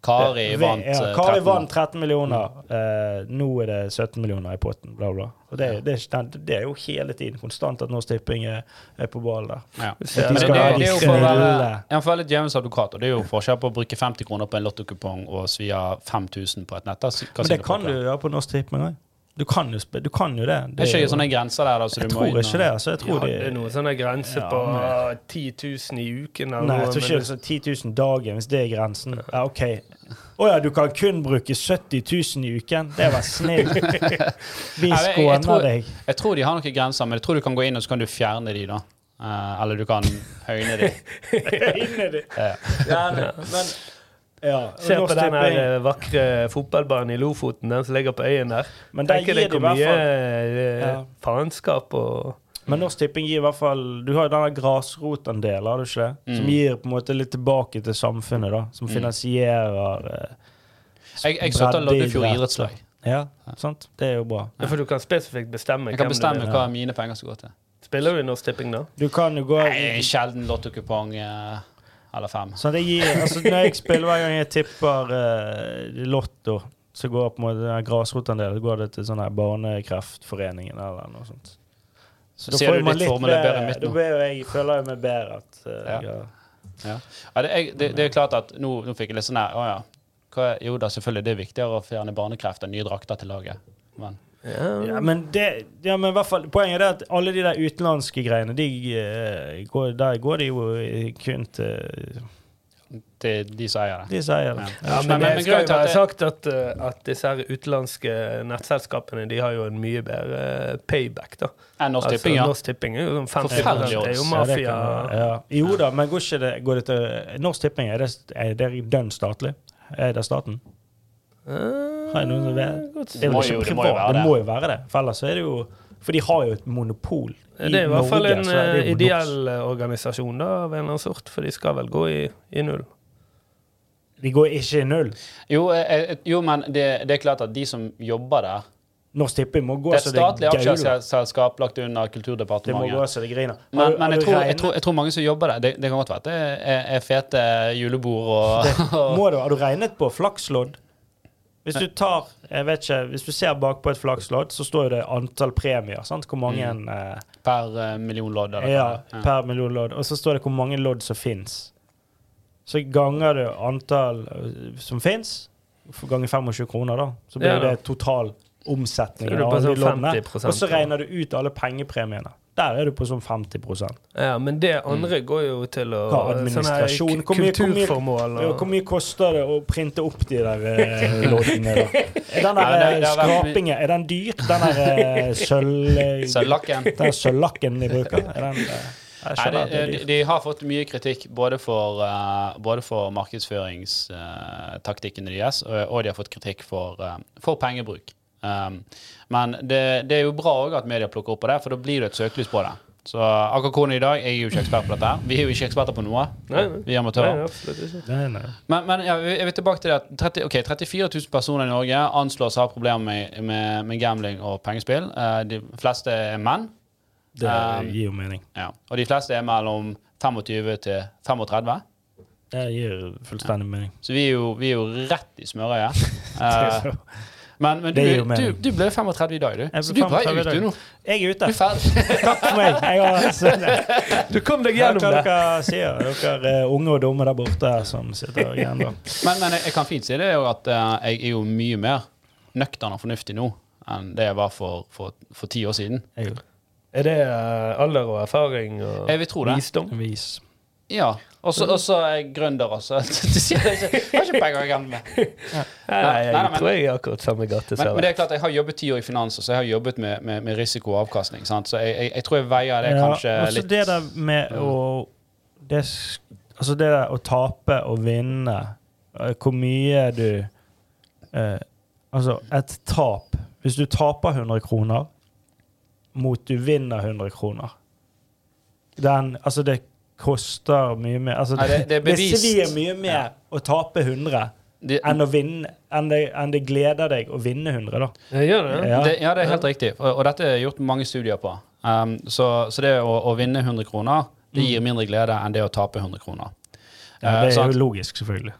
Speaker 1: Kari vant
Speaker 3: ja,
Speaker 1: eh,
Speaker 3: Kari
Speaker 1: 13.
Speaker 3: vant 13 millioner. Eh, nå er det 17 millioner i potten, bla, bla. Og det, det, er- det er jo hele tiden konstant at Norsk Tipping er, er på ballen der.
Speaker 1: Ja. Men det,
Speaker 2: det.
Speaker 1: er jo for å være, ja, for litt djevelens advokat. Og det er jo forskjell på å bruke 50 kroner på en lottokupong og svi av 5000 på et nett.
Speaker 3: Men det kan du gjøre på Norsk Tipping òg. Du kan jo, du kan jo det.
Speaker 1: Det er
Speaker 3: jo-
Speaker 1: ikke sånne grenser der, da, så
Speaker 3: jeg tror
Speaker 1: inn
Speaker 3: ikke det. altså. Jeg tror
Speaker 2: ja,
Speaker 3: det er
Speaker 2: noen sånne grenser
Speaker 3: Ja,
Speaker 2: på
Speaker 3: men-
Speaker 2: ah, 10 000 i uken eller
Speaker 3: Nei, jeg tror ikke
Speaker 2: men-
Speaker 3: sånn 10 000 dagen, hvis det er grensen. Ja, OK. Å ja, du kan kun bruke 70 000 i uken? Det var snilt. (laughs) Vi skåner deg.
Speaker 1: Jeg tror de har noen grenser, men jeg tror du kan gå inn og så kan du fjerne de, da. Uh, eller du kan høyne de. (laughs)
Speaker 3: høyne de.
Speaker 1: Ja.
Speaker 3: Ja, men ja,
Speaker 2: Se på den her eh, vakre fotballbanen i Lofoten, den som ligger på øyen der.
Speaker 3: Men der
Speaker 2: Tenker deg hvor mye
Speaker 3: fall
Speaker 2: eh,
Speaker 3: Ja.
Speaker 2: faenskap og
Speaker 3: Men Norsk Tipping gir i hvert fall Du har jo denne grasrotandelen, har du ikke det? Som
Speaker 1: Mm.
Speaker 3: gir på en måte litt tilbake til samfunnet, da. Som finansierer eh,
Speaker 1: Jeg, jeg støtter Loddefjord idrettslag.
Speaker 3: Ja, sant? Det er jo bra.
Speaker 2: Ja, For du kan spesifikt bestemme
Speaker 1: Jeg kan
Speaker 2: hvem
Speaker 1: bestemme
Speaker 2: du
Speaker 1: hva mine penger skal gå til.
Speaker 2: Spiller du i Norsk Tipping, da?
Speaker 3: Du kan jo gå
Speaker 1: Nei, sjelden lottokupong eh, eller fem.
Speaker 3: Så det gir, altså Når jeg spiller hver gang jeg tipper uh, Lotto, så går på en måte grasrotandelen går det til sånn her Barnekreftforeningen eller noe sånt. Så
Speaker 1: Sier du ditt formel er bedre enn mitt nå?
Speaker 3: Da jeg, føler jeg meg bedre at uh,
Speaker 1: Ja. Ja. Ja, det, jeg, det, det er klart at nå, nå fikk jeg litt sånn her Å ja. Jo da, selvfølgelig. Det er viktigere å fjerne barnekreft enn nye drakter til laget. Men
Speaker 3: ja, men det, ja, men fall, Poenget er at alle de der utenlandske greiene, de, eh, går, der går de jo eh, kun til
Speaker 1: til de som eier det.
Speaker 3: De sier det.
Speaker 1: Ja.
Speaker 2: Ja,
Speaker 1: Men-
Speaker 2: men,
Speaker 1: men
Speaker 2: det skal jo være sagt at, uh, at disse her utenlandske nettselskapene De har jo en mye bedre uh, payback, da.
Speaker 1: Enn Norsk
Speaker 2: Altså,
Speaker 1: Tipping, ja.
Speaker 2: Norsk Tipping er jo sånn 50
Speaker 1: Forferdelig
Speaker 2: Det er jo
Speaker 1: odds.
Speaker 3: Ja, det
Speaker 2: mafia.
Speaker 3: kan- ja. Jo da, men går ikke det, går det til Norsk Tipping, er det, er det dønn statlig? Er det staten?
Speaker 2: Eh,
Speaker 3: Har jeg noen som vet? Det, er
Speaker 1: må jo-
Speaker 3: ikke
Speaker 1: det må jo
Speaker 3: det
Speaker 1: det.
Speaker 3: må jo være det. For ellers er det jo For de har jo et monopol.
Speaker 2: I Det er i hvert fall en
Speaker 3: så det
Speaker 2: eh, ideell eh, organisasjon da, av en eller annen sort, for de skal vel gå i, i null.
Speaker 3: De går ikke i null.
Speaker 1: Jo, eh, jo men det, det er klart at de som jobber der
Speaker 3: Norsk Tipping må gå
Speaker 1: Det er et statlig aksjeselskap lagt under Kulturdepartementet.
Speaker 3: Det må gå så det griner.
Speaker 1: Men, men jeg, tror, jeg, tror, jeg tror mange som jobber der. Det, det kan godt være at det er, er fete julebord og, og
Speaker 3: Må du, har du regnet på flakslodd? Hvis du tar, jeg vet ikke, hvis du ser bakpå et flakslodd, så står jo det antall premier. sant? Hvor mange eh,
Speaker 1: per uh, million lodd.
Speaker 3: Ja,
Speaker 1: ja, er.
Speaker 3: per million lodd. Og så står det hvor mange lodd som fins. Så ganger du antall eh, som fins, ganger 25 kroner, da. Så blir
Speaker 2: Ja.
Speaker 3: det total omsetning av de
Speaker 2: sånn
Speaker 3: loddene. Og så regner du ut alle pengepremiene. Der er du på sånn 50
Speaker 2: Ja, men det andre går jo til å
Speaker 3: Hva, administrasjon? Hvor mye-
Speaker 2: Kulturformål
Speaker 3: Ja,
Speaker 2: og
Speaker 3: Hvor mye koster det å printe opp de der eh, (laughs) loddene, da? Er den der eh, skrapingen, er den dyr? Den der eh, (laughs) sølv...
Speaker 1: Så
Speaker 3: Den sølvlakken de bruker? Er den eh,
Speaker 1: Nei, de, de, de har fått mye kritikk både for, uh, både for markedsføringstaktikkene deres, og, og de har fått kritikk for, uh, for pengebruk. Um, men det, det er jo bra òg at media plukker opp på det, for da blir det et søkelys på det. Så akkurat hvordan i dag, jeg er jo ikke ekspert på dette. her. Vi er jo ikke eksperter på noe.
Speaker 2: Nei, nei.
Speaker 1: Vi er amatører. Men, men ja, jeg vil tilbake til det at 30, okay, 34 000 personer i Norge anslås å ha problemer med, med, med gambling og pengespill. Uh, de fleste er menn.
Speaker 3: Det
Speaker 1: Um,
Speaker 3: gir jo mening.
Speaker 1: Ja. Og de fleste er mellom 25 til 35.
Speaker 3: Det gir fullstendig mening.
Speaker 1: Så vi er jo, vi er jo rett i smørøyet. (laughs) Eh, men men du, du, du ble 35 i dag, du. Så du er bare
Speaker 3: 35
Speaker 1: ute nå.
Speaker 3: Jeg er
Speaker 1: Du
Speaker 3: ute.
Speaker 1: er.
Speaker 3: Takk for meg. Jeg har, (laughs)
Speaker 2: Du kom deg gjennom det.
Speaker 3: dere sier, dere er unge og dumme der borte som sitter igjen da. (laughs)
Speaker 1: Men, men jeg, kan fint si det er jo at eh, jeg er jo mye mer nøktern og fornuftig nå enn det jeg var for, for, for ti år siden.
Speaker 3: Er
Speaker 2: Er det eh, alder og erfaring og
Speaker 1: Jeg vil tro det.
Speaker 2: visdom?
Speaker 3: vis.
Speaker 1: Ja. Og så er jeg gründer også. (laughs) Jeg har ikke penger å gamble med.
Speaker 2: Nei, jeg tror jeg er akkurat samme gate
Speaker 1: Men, men det er klart, jeg har jobbet ti år i finans, så jeg har jobbet med, med, med risiko og avkastning. Sant? Så jeg, jeg, jeg tror jeg veier det kanskje
Speaker 3: også
Speaker 1: litt
Speaker 3: det der med å det, Altså det der å tape og vinne, eh, hvor mye du eh, Altså, et tap Hvis du taper 100 kroner mot du vinner 100 kroner Den Altså, det koster mye mer altså,
Speaker 1: det, det- det
Speaker 3: svir mye mer å tape 100
Speaker 1: det,
Speaker 3: enn å vinne Enn det, enn det gleder deg å vinne 100, da.
Speaker 2: Det gjør det.
Speaker 3: Ja.
Speaker 1: det, ja, det er helt riktig. Og, og dette er gjort mange studier på. Um, så, så det å, å vinne 100 kroner, det gir mindre glede enn det å tape 100 kroner.
Speaker 3: Ja,
Speaker 1: Eh,
Speaker 3: det er
Speaker 1: sant?
Speaker 3: jo logisk, selvfølgelig.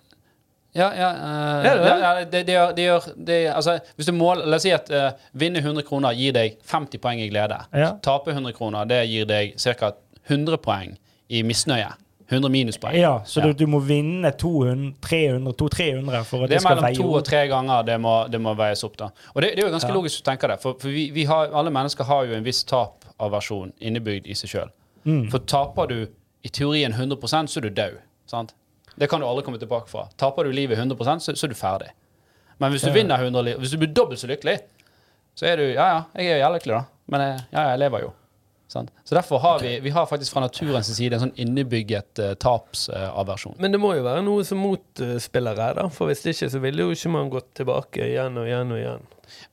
Speaker 1: Ja, ja, uh,
Speaker 2: Er det det?
Speaker 1: ja, ja det, det gjør, det gjør det, altså, Hvis du måler La oss si at uh, vinne 100 kroner gir deg 50 poeng i glede.
Speaker 3: Ja.
Speaker 1: Tape 100 kroner, det gir deg ca. 100 poeng i misnøye. 100 minuspoeng.
Speaker 3: Ja, så
Speaker 1: Ja.
Speaker 3: Du, du må vinne 200, 300, 200-300 for at
Speaker 1: Det
Speaker 3: det,
Speaker 1: er mellom to og tre ganger det må, det må veies opp. da. Og det, det er jo ganske
Speaker 3: Ja.
Speaker 1: logisk å tenke det, for, for vi, vi har, alle mennesker har jo en viss tapaversjon innebygd i seg sjøl.
Speaker 3: Mm.
Speaker 1: For taper du i teorien 100% så er du død. sant? Det kan du aldri komme tilbake fra. Taper du livet 100 så, så er du ferdig. Men hvis du
Speaker 3: Ja.
Speaker 1: vinner 100 liv, hvis du blir dobbelt så lykkelig, så er du Ja, ja, jeg er jo jævlig lykkelig, da. Men jeg, ja, ja, jeg lever jo. Sant? Så derfor har vi, vi har faktisk fra naturens side en sånn innebygget uh, tapsaversjon.
Speaker 2: Men det må jo være noe som motspiller her, da. For hvis det ikke, så ville jo ikke man gått tilbake igjen og igjen og igjen.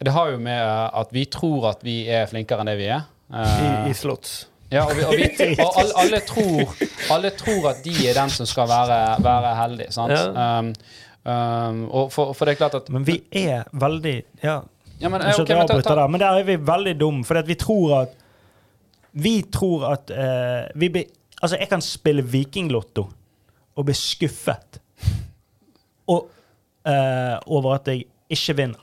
Speaker 1: Det har jo med uh, at vi tror at vi er flinkere enn det vi er.
Speaker 2: I,
Speaker 1: Eh,
Speaker 2: i slotts.
Speaker 1: ja, og, vi, og, vi, og (laughs) alle, alle, tror, alle tror at de er den som skal være, være heldig. Sant?
Speaker 2: Ja.
Speaker 1: Um, um, og for, for det er klart at
Speaker 3: Men vi er veldig Ja,
Speaker 1: ja, men, eh,
Speaker 3: unnskyld
Speaker 1: ok,
Speaker 3: at jeg
Speaker 1: men ta- ta-
Speaker 3: der, men der er vi veldig dumme. For vi tror at Vi tror at eh, vi blir Altså, jeg kan spille Vikinglotto og bli skuffet og, eh, over at jeg ikke vinner.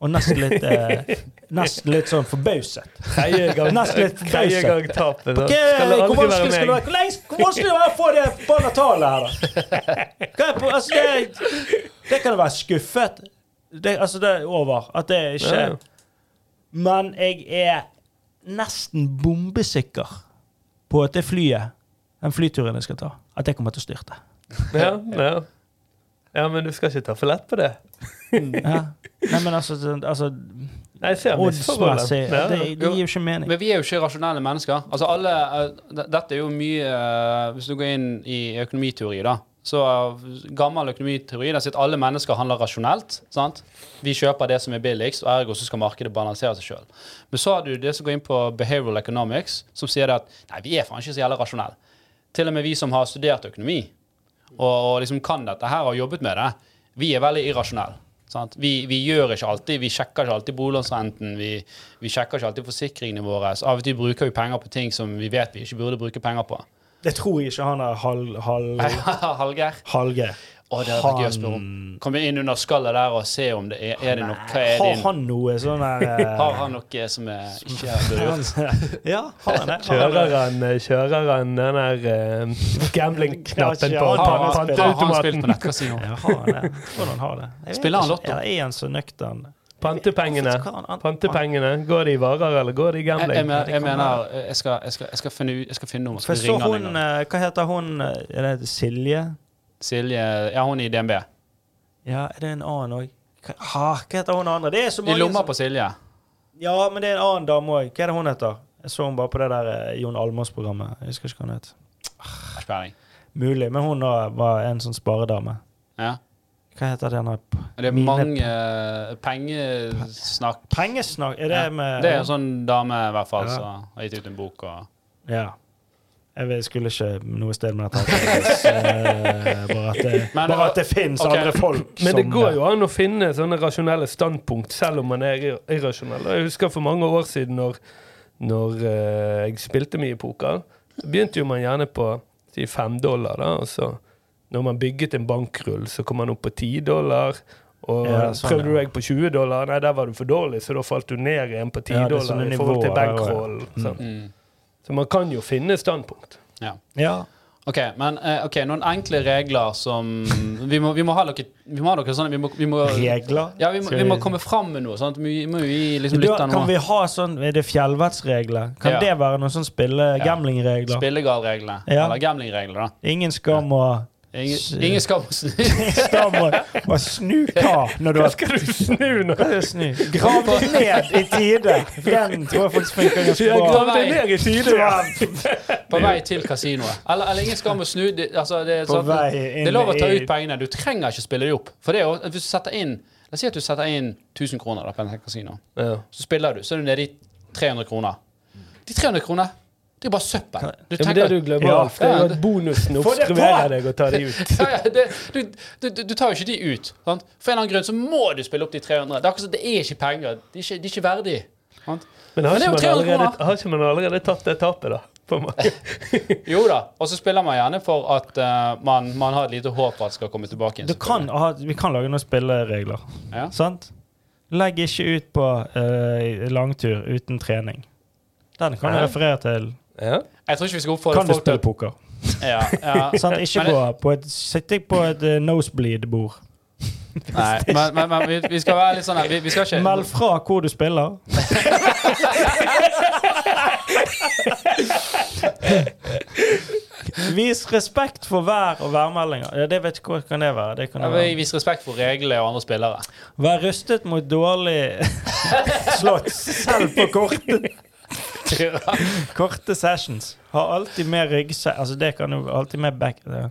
Speaker 3: Og nesten litt eh, (laughs) Nesten litt sånn forbauset.
Speaker 2: Tredje gang,
Speaker 3: Nesten litt
Speaker 2: tredje gang tapet. da. Skal det
Speaker 3: hvor
Speaker 2: aldri
Speaker 3: vanskelig skal det
Speaker 2: være
Speaker 3: være?
Speaker 2: meg?
Speaker 3: Hvor lenge- hvor vanskelig det er å få det forbanna tallet her, da? Hva er på, altså, det, det kan være skuffet. Det, altså, det er over. At det ikke
Speaker 2: Ja.
Speaker 3: Men jeg er nesten bombesikker på at det flyet, den flyturen jeg skal ta, at det kommer til å styrte.
Speaker 2: Ja, ja. ja, men du skal ikke ta for lett på det.
Speaker 3: Ja. Nei, men altså, altså
Speaker 2: Nei, jeg ser.
Speaker 3: Oddsmessig
Speaker 2: Ja,
Speaker 3: det, det gir jo ikke mening.
Speaker 1: Men vi er jo ikke rasjonelle mennesker. Altså alle, eh, Dette er jo mye eh, Hvis du går inn i økonomiteori, da, Så gammel økonomiteori der sier at alle mennesker handler rasjonelt. sant? Vi kjøper det som er billigst, og ergo så skal markedet balansere seg sjøl. Men så har du det som går inn på behavioral economics, som sier at nei, vi er faen ikke så jævla rasjonelle. Til og med vi som har studert økonomi og, og liksom kan dette her og jobbet med det, vi er veldig irrasjonelle. Vi, vi gjør ikke alltid, vi sjekker ikke alltid boliglånsrenten, vi, vi sjekker ikke alltid forsikringene våre. Så av og til bruker vi penger på ting som vi vet vi ikke burde bruke penger på.
Speaker 3: Det tror jeg ikke han er halv... halv (laughs)
Speaker 1: Hallgeir.
Speaker 3: Hallgeir.
Speaker 1: Å, det er gøy å spørre om. Komme inn under skallet der og se om det er, er det noe Hva er
Speaker 3: Har
Speaker 1: din
Speaker 3: han noe sånn der (laughs) eh,
Speaker 1: Har han noe som er ikke burde gjort? (laughs)
Speaker 3: Ja, har han det?
Speaker 2: Kjører han, kjører han den der uh, gambling-knappen på
Speaker 3: han har
Speaker 1: han spilt på nettkasino?
Speaker 3: Ja, har han det? Hvordan han har det.
Speaker 1: Spiller han lotto?
Speaker 3: Eller er han så nøktern?
Speaker 2: Pantepengene. Pantepengene, Går de i varer, eller går de i
Speaker 1: Jeg, jeg,
Speaker 2: gambling?
Speaker 1: jeg mener jeg skal, jeg skal, jeg skal finne ut Jeg skal finne noe.
Speaker 3: For
Speaker 1: Skal
Speaker 3: så
Speaker 1: ringe
Speaker 3: hun eh, Hva heter hun? eh, Er det Silje?
Speaker 1: Silje Ja, hun i DNB.
Speaker 3: Ja, er det en annen òg? Hva heter hun andre? Det er så
Speaker 1: I lomma på Silje.
Speaker 3: Ja, men det er en annen dame òg. Hva er det hun heter? Jeg så hun bare på det der eh, Jon Almaas-programmet. Jeg husker ikke hva hun het.
Speaker 1: Har.
Speaker 3: Mulig. Men hun var en sånn sparedame.
Speaker 1: Ja.
Speaker 3: Hva heter det nå?
Speaker 1: Det er
Speaker 3: Mine-
Speaker 1: mange eh, pengesnakk.
Speaker 3: Pengesnakk? Er det
Speaker 1: Ja.
Speaker 3: med
Speaker 1: Det er en sånn dame i hvert fall
Speaker 3: Ja.
Speaker 1: som har gitt ut en bok og
Speaker 3: Ja. Jeg skulle ikke noe sted med dette. eh, bare at det,
Speaker 1: Men-
Speaker 3: bare at det fins
Speaker 1: okay.
Speaker 3: andre folk (clears throat)
Speaker 2: Men det går jo an å finne sånne rasjonelle standpunkt, selv om man er irrasjonell. Jeg husker for mange år siden når, når eh, jeg spilte mye poker, begynte jo man gjerne på si fem dollar, da. Og så når man bygget en bankrull, så kom man opp på 10 dollar. Og
Speaker 3: Ja, sånn,
Speaker 2: prøvde du deg på 20 dollar, nei, der var du for dårlig, så da falt du ned igjen på 10
Speaker 3: Ja,
Speaker 2: dollar i forhold til
Speaker 3: ja.
Speaker 2: bankroll.
Speaker 3: Mm.
Speaker 1: mm.
Speaker 2: Så man kan jo finne standpunkt.
Speaker 1: Ja.
Speaker 3: Ja.
Speaker 1: OK, men eh, ok, noen enkle regler som (laughs) Vi må, vi må ha noe Vi må ha noe sånn Vi må, vi må
Speaker 3: Regler.
Speaker 1: ja, vi må, vi må komme fram med noe. sånn Vi må jo gi liksom lytterne
Speaker 3: kan vi ha sånn Er det fjellvettsregler? Kan
Speaker 1: Ja.
Speaker 3: det være noen sånn spille-gamblingregler?
Speaker 1: Spillegalregler.
Speaker 3: Ja.
Speaker 1: Eller gamblingregler, da.
Speaker 3: Ingen skam å
Speaker 1: Ingen, ingen skam å snu. (laughs)
Speaker 3: Skam å snu hva når du
Speaker 2: Hva skal du snu nå?
Speaker 3: Grav deg ned i tide! Den tror jeg faktisk funker ganske bra.
Speaker 2: Grav deg ned i tide. ja.
Speaker 1: På vei til kasinoet. Eller, eller ingen skam å snu. Det, altså, det, er sånn- det er lov å ta ut pengene. Du trenger ikke spille dem opp. For det er jo, hvis du setter inn La oss si at du setter inn 1000 kroner da, på en kasino.
Speaker 2: Ja.
Speaker 1: Så spiller du, så er du nede i 300 kroner. De 300 kroner, det er jo bare søppel. Du
Speaker 2: Ja, men det du glemmer,
Speaker 3: Ja.
Speaker 2: Alf, det er jo at bonusen obstruerer deg og tar de ut. (laughs)
Speaker 1: ja, ja, det, du, du, du, tar jo ikke de ut. Sant? For en eller annen grunn så må du spille opp de 300. Det er akkurat det er ikke penger. De er ikke, de er ikke verdige. Sant?
Speaker 2: Men har
Speaker 1: Men
Speaker 2: ikke, man allerede, har ikke man allerede tatt det tapet, da? På mange. (laughs)
Speaker 1: Jo da. Og så spiller man gjerne for at uh, man, man har et lite håp for at det skal komme tilbake igjen.
Speaker 3: Du kan aha, vi kan lage noen spilleregler.
Speaker 1: Ja.
Speaker 3: Sant? Legg ikke ut på uh, langtur uten trening. Den kan jeg referere til.
Speaker 2: Ja.
Speaker 1: Jeg tror ikke vi skal oppfordre
Speaker 3: Kan du
Speaker 1: folk til
Speaker 3: spille poker?
Speaker 1: ja, ja. (laughs)
Speaker 3: Sant? Ikke
Speaker 1: Men-
Speaker 3: gå på et Sitte på et eh, nosebleed-bord.
Speaker 1: Nei, men, men, men vi, vi skal være litt sånn her vi, vi skal ikke
Speaker 3: Meld fra hvor du spiller. (laughs) Vis respekt for vær og værmeldinger. Ja, det vet ikke hva kan det være. Det kan
Speaker 1: ja,
Speaker 3: det
Speaker 1: vi
Speaker 3: være.
Speaker 1: viser respekt for reglene og andre spillere.
Speaker 3: Vær rustet mot dårlig (laughs) slått, selv på korte, (laughs) korte sessions. Ha alltid med ryggsekk Altså, det kan jo alltid med back... ja.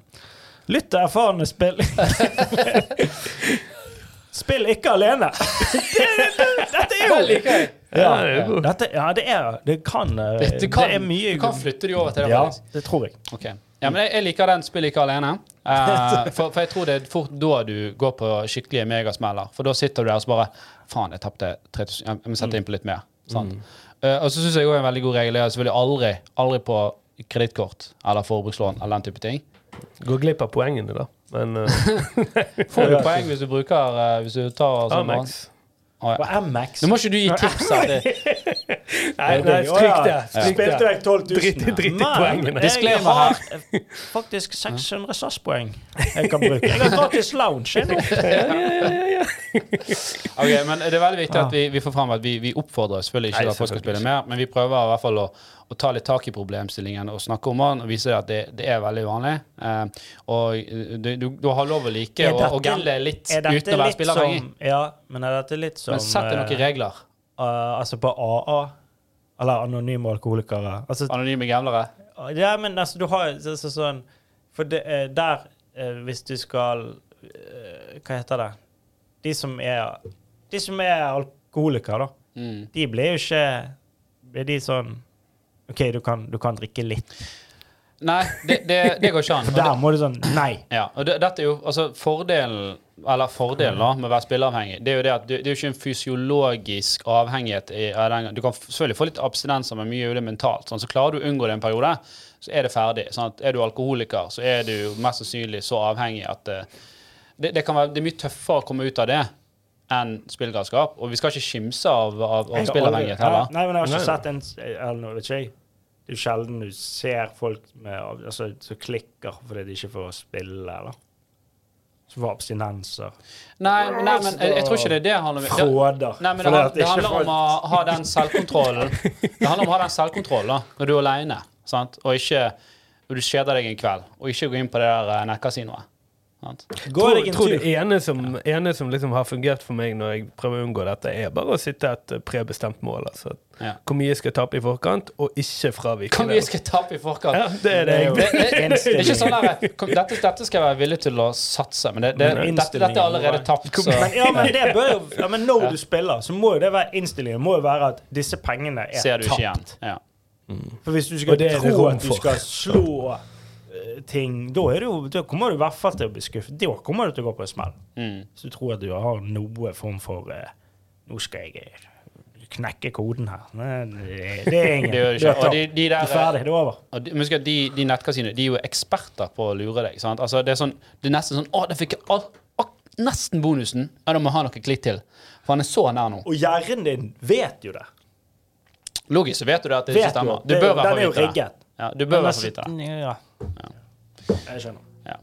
Speaker 3: Lytt til erfarne spill... (laughs) Spill ikke alene! Dette er jo
Speaker 1: Det.
Speaker 2: Ja, det er.
Speaker 3: Dette, ja, det er Det kan eh,
Speaker 1: Det, det, kan,
Speaker 3: det er mye
Speaker 1: du kan flytte de over til det.
Speaker 3: Ja,
Speaker 1: faktisk.
Speaker 3: det tror jeg.
Speaker 1: Ok. Ja, men jeg, jeg liker den spill ikke alene. Uh, for, for jeg tror det er fort da du går på skikkelige megasmeller. For da sitter du der og så bare Faen, jeg tapte 3000 Jeg må sette inn på litt mer. Sant? Eh, og så syns jeg også en veldig god regel er selvfølgelig aldri, aldri på kredittkort eller forbrukslån eller den type ting.
Speaker 2: Går glipp av poengene, da. Men uh, (laughs)
Speaker 1: Får du poeng hvis du bruker uh, Hvis du tar sånn
Speaker 2: Amex.
Speaker 1: Å, ja.
Speaker 3: Amex
Speaker 1: Nå må ikke du gi tips her. Det, (laughs)
Speaker 2: Nei, nei, stryk det. Stryk
Speaker 3: Spilte
Speaker 2: vekk
Speaker 3: jeg 12 000?
Speaker 2: Drit i- i poengene.
Speaker 3: Jeg har eh, faktisk 600 SAS-poeng jeg kan bruke. (laughs) Jeg har gratis lounge jeg, nå.
Speaker 1: Ok, men Det er veldig viktig at vi, vi får fram at vi, vi oppfordrer selvfølgelig ikke at folk skal spille mer, men vi prøver i hvert fall å, å ta litt tak i problemstillingen og snakke om den og vise at det, det er veldig vanlig. Uh, og eh, du, du, du har lov å like å, å gamble litt uten å være
Speaker 3: litt
Speaker 1: spilleavhengig.
Speaker 3: Ja, men er dette litt som
Speaker 1: Men sett deg noen regler.
Speaker 3: uh, Altså på AA? Eller anonyme alkoholikere? Altså,
Speaker 1: Anonyme gamblere.
Speaker 3: ja, men altså, du har jo så, sånn For det, eh, der eh, hvis du skal eh, Hva heter det? De som er De som er alkoholikere, da.
Speaker 1: Mm.
Speaker 3: De blir jo ikke Blir de sånn OK, du kan, du kan drikke litt.
Speaker 1: Nei, det, det, det går ikke an.
Speaker 3: For der må du sånn Nei.
Speaker 1: Ja, og det, dette er jo, altså Fordelen eller fordelen da, med å være spilleavhengig, det er jo det at du, det er jo ikke en fysiologisk avhengighet. I, av den, du kan selvfølgelig få litt abstinenser, men mye er jo det mentalt. Sånn, så klarer du å unngå det en periode, så er det ferdig. Sånn at er du alkoholiker, så er du mest sannsynlig så avhengig at det, det, det, kan være, det er mye tøffere å komme ut av det enn spillegalskap. Og vi skal ikke skimse av, av, av spillavhengighet heller.
Speaker 3: Nei, men jeg har ikke sett en eller vet ikke jeg. Det er jo sjelden du ser folk med, altså, som klikker fordi de ikke får spille, eller som abstinenser.
Speaker 1: Nei, nei, men jeg, jeg tror ikke det er det handler om.
Speaker 3: Fråder.
Speaker 1: Nei, men det, det,
Speaker 3: det
Speaker 1: handler om å ha den selvkontrollen. Det handler om å ha den selvkontrollen når du er alene, og ikke og du kjeder deg en kveld, og ikke gå inn på det der eh, nettkasinoet. Sant?
Speaker 3: Gå
Speaker 2: tror,
Speaker 3: en
Speaker 2: tror det ene som, ene som liksom har fungert for meg når jeg prøver å unngå dette, er bare å sitte et eh, prebestemt mål. Altså.
Speaker 1: Ja.
Speaker 2: Hvor mye skal jeg tape i forkant, og ikke fravike
Speaker 1: Hvor mye skal jeg tape i forkant?
Speaker 2: Ja, det er det.
Speaker 3: jeg er
Speaker 1: Det, det, det, det er (laughs) ikke sånn der, dette, dette skal jeg være villig til å satse, men det, det,
Speaker 3: Men
Speaker 1: dette, dette er allerede tapt. Så.
Speaker 3: Men, ja, men det bør jo ja, Men når du spiller, så må jo det være innstillingen må jo være at disse pengene er
Speaker 1: Ser du ikke igjen.
Speaker 3: tapt.
Speaker 1: Ja.
Speaker 3: For hvis du skal tro at du skal slå ting, da, det jo, da kommer du i hvert fall til å bli skuffet. Da kommer du til å gå på en smell.
Speaker 1: Mm.
Speaker 3: Så du tror at du har noe form for eh, Nå skal jeg eh, knekke koden her. Men det, det er (laughs) ingen.
Speaker 1: Det gjør det
Speaker 3: er
Speaker 1: ikke. Og de, de
Speaker 3: er
Speaker 1: der,
Speaker 3: ferdig. Det er over.
Speaker 1: Og de, husk at de, de nettkasinoene de er jo eksperter på å lure deg. Sant? Altså, det, er sånn, det er nesten sånn Å, det fikk jeg all, all, nesten bonusen. Ja, da må jeg ha noe klitt til. For han er så nær nå.
Speaker 3: Og hjernen din vet jo det.
Speaker 1: Logisk så vet du det at det
Speaker 3: Vet
Speaker 1: ikke stemmer. Du bør
Speaker 3: være
Speaker 1: vite det.
Speaker 3: rigget.
Speaker 1: Ja, du bør
Speaker 3: være
Speaker 1: hvert vite det.
Speaker 3: Ja. Jeg skjønner.
Speaker 1: Ja.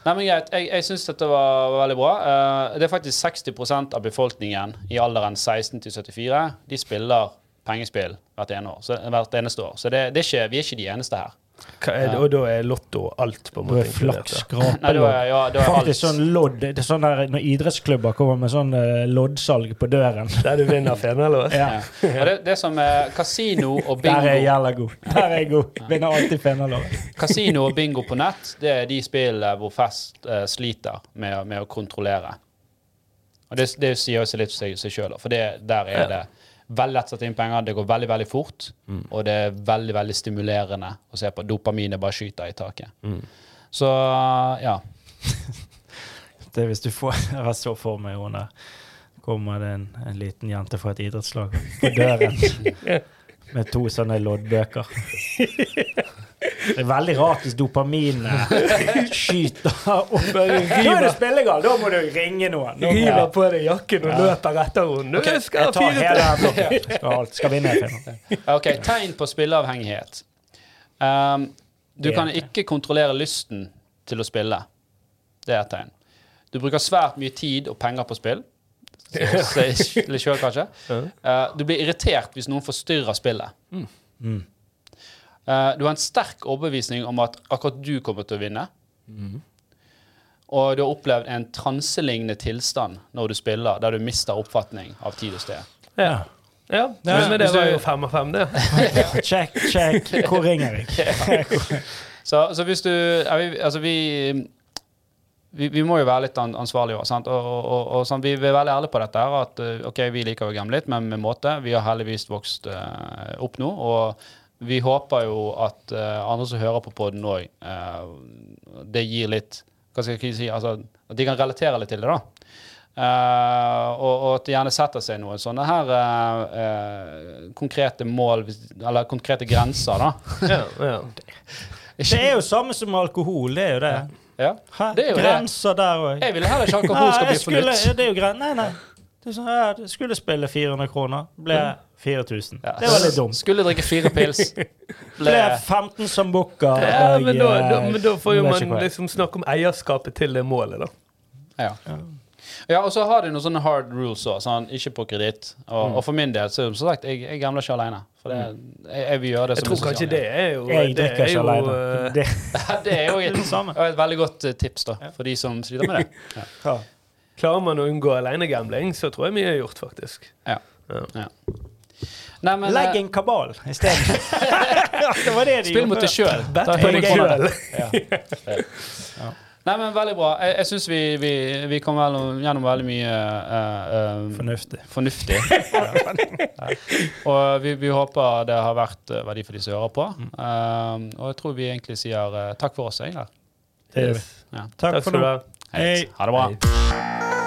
Speaker 1: Nei, men greit. Jeg, jeg syns dette var veldig bra. Uh, det er faktisk 60% av befolkningen i alderen 16 til 74 de spiller pengespill hvert, ene år, så, hvert eneste år. Så det, det er ikke, vi er ikke de eneste her.
Speaker 2: Hva er det? Og da er lotto alt, på en
Speaker 3: Du
Speaker 2: måte.
Speaker 3: er flaks,
Speaker 2: inkludert,
Speaker 1: Nei, da er, ja,
Speaker 3: Faktisk sånn lodd Det er sånn der når idrettsklubber kommer med sånn uh, loddsalg på døren. (laughs)
Speaker 2: Der du vinner fenalås.
Speaker 3: Ja.
Speaker 1: Ja. Det, det som er kasino og (laughs)
Speaker 3: Der er jeg
Speaker 1: bingo
Speaker 3: jævla god. Der er jeg god. Vinner alltid fenalov. (laughs)
Speaker 1: Kasino og bingo på nett, det er de spillene hvor Fest uh, sliter med, med å kontrollere. Og det, det sier jo seg litt seg sjøl, for det, der er det veldig lett å sette inn penger. Det går veldig veldig fort, og det er veldig veldig stimulerende å se på. Dopaminet bare skyter i taket. Så ja. (laughs)
Speaker 3: Det er hvis du får (laughs) Jeg så for meg henne. Kommer det en, en liten jente fra et idrettslag på døren (laughs) med to sånne loddbøker. Det er veldig rart hvis dopamin (laughs) skyter opp. Da er du spillegal. Da må du ringe noen. Nå
Speaker 2: River på deg jakken og løper etter henne. Okay, skal
Speaker 3: Jeg tar hele blokken. Skal, skal vinne.
Speaker 1: OK, tegn på spilleavhengighet. Um, du kan ikke kontrollere lysten til å spille. Det er et tegn. Du bruker svært mye tid og penger på spill. (laughs) Så- Litt kanskje. Uh, du blir irritert hvis noen forstyrrer spillet.
Speaker 3: Mm.
Speaker 1: Uh, du har en sterk overbevisning om at akkurat du kommer til å vinne. Og du har opplevd en transelignende tilstand når du spiller, der du mister oppfatning av tid og sted.
Speaker 2: Ja. ja. Men det var jo fem av fem, det. (laughs)
Speaker 3: Check, check. Hvor ringer jeg? (laughs)
Speaker 1: Så, så hvis du ja, vi, Altså, vi, vi Vi må jo være litt an, ansvarlige òg. Og, og, og, og sånn, vi er veldig ærlige på dette. her, At eh, OK, vi liker å gamble litt, men med måte. Vi har heldigvis vokst uh, opp nå. Og vi håper jo at uh, andre som hører på poden òg, det gir litt Hva skal jeg si? Altså, at de kan relatere litt til det, da. Uh, og, og at de gjerne setter seg noen sånne her eh, eh, konkrete mål, eller konkrete grenser, da. (laughs)
Speaker 2: Ja, ja.
Speaker 3: Det er jo samme som alkohol. Det er jo det.
Speaker 1: Ja.
Speaker 3: Hæ?
Speaker 1: Det er jo det.
Speaker 3: Grenser der òg.
Speaker 1: Jeg vil heller ikke alkohol skal bli for nytt.
Speaker 3: Det er jo gren... Nei, nei. Det er sånn, ja, du skulle spille 400 kroner. Ble 4000.
Speaker 1: Ja.
Speaker 3: Det var litt dumt.
Speaker 1: Skulle drikke fire pils. (laughs) Ble
Speaker 3: Ble 15 som booker.
Speaker 2: ja men, da, da,
Speaker 3: eh,
Speaker 2: men da får jo man liksom snakke om eierskapet til det målet, da.
Speaker 1: ja. ja, og så har de noen sånne hard rules òg. Sånn, ikke på kreditt. Og, og for min del, så som sagt, jeg, jeg gambler ikke alene. For det, jeg, jeg vil gjøre det
Speaker 2: Jeg
Speaker 1: som
Speaker 2: tror kanskje det er jo
Speaker 3: Jeg drikker
Speaker 2: er
Speaker 3: ikke
Speaker 2: aleine.
Speaker 3: alene. Det, (laughs)
Speaker 1: det er jo (laughs) et, et veldig godt eh, tips da, for de som sliter med det. Ja.
Speaker 2: Klarer man å unngå alenegambling, så tror jeg mye er gjort, faktisk.
Speaker 1: Ja.
Speaker 2: Ja.
Speaker 1: Nei, men,
Speaker 3: Legg
Speaker 1: eh,
Speaker 3: en kabal isteden. stedet. (laughs) det var det de
Speaker 1: spill mot deg sjøl.
Speaker 2: Bet på deg sjøl.
Speaker 1: Nei, men Veldig bra. Jeg, jeg syns vi, vi, vi kom vel gjennom veldig mye uh, eh,
Speaker 3: Fornuftig.
Speaker 1: fornuftig. (laughs) Ja. Og vi, vi håper det har vært verdi for de som hører på. Uh, og jeg tror vi egentlig sier takk for oss, egentlig.
Speaker 3: Yes.
Speaker 1: Ja.
Speaker 3: Takk,
Speaker 2: Takk
Speaker 3: for nå. Hei.
Speaker 1: Ha det bra.
Speaker 2: Hei.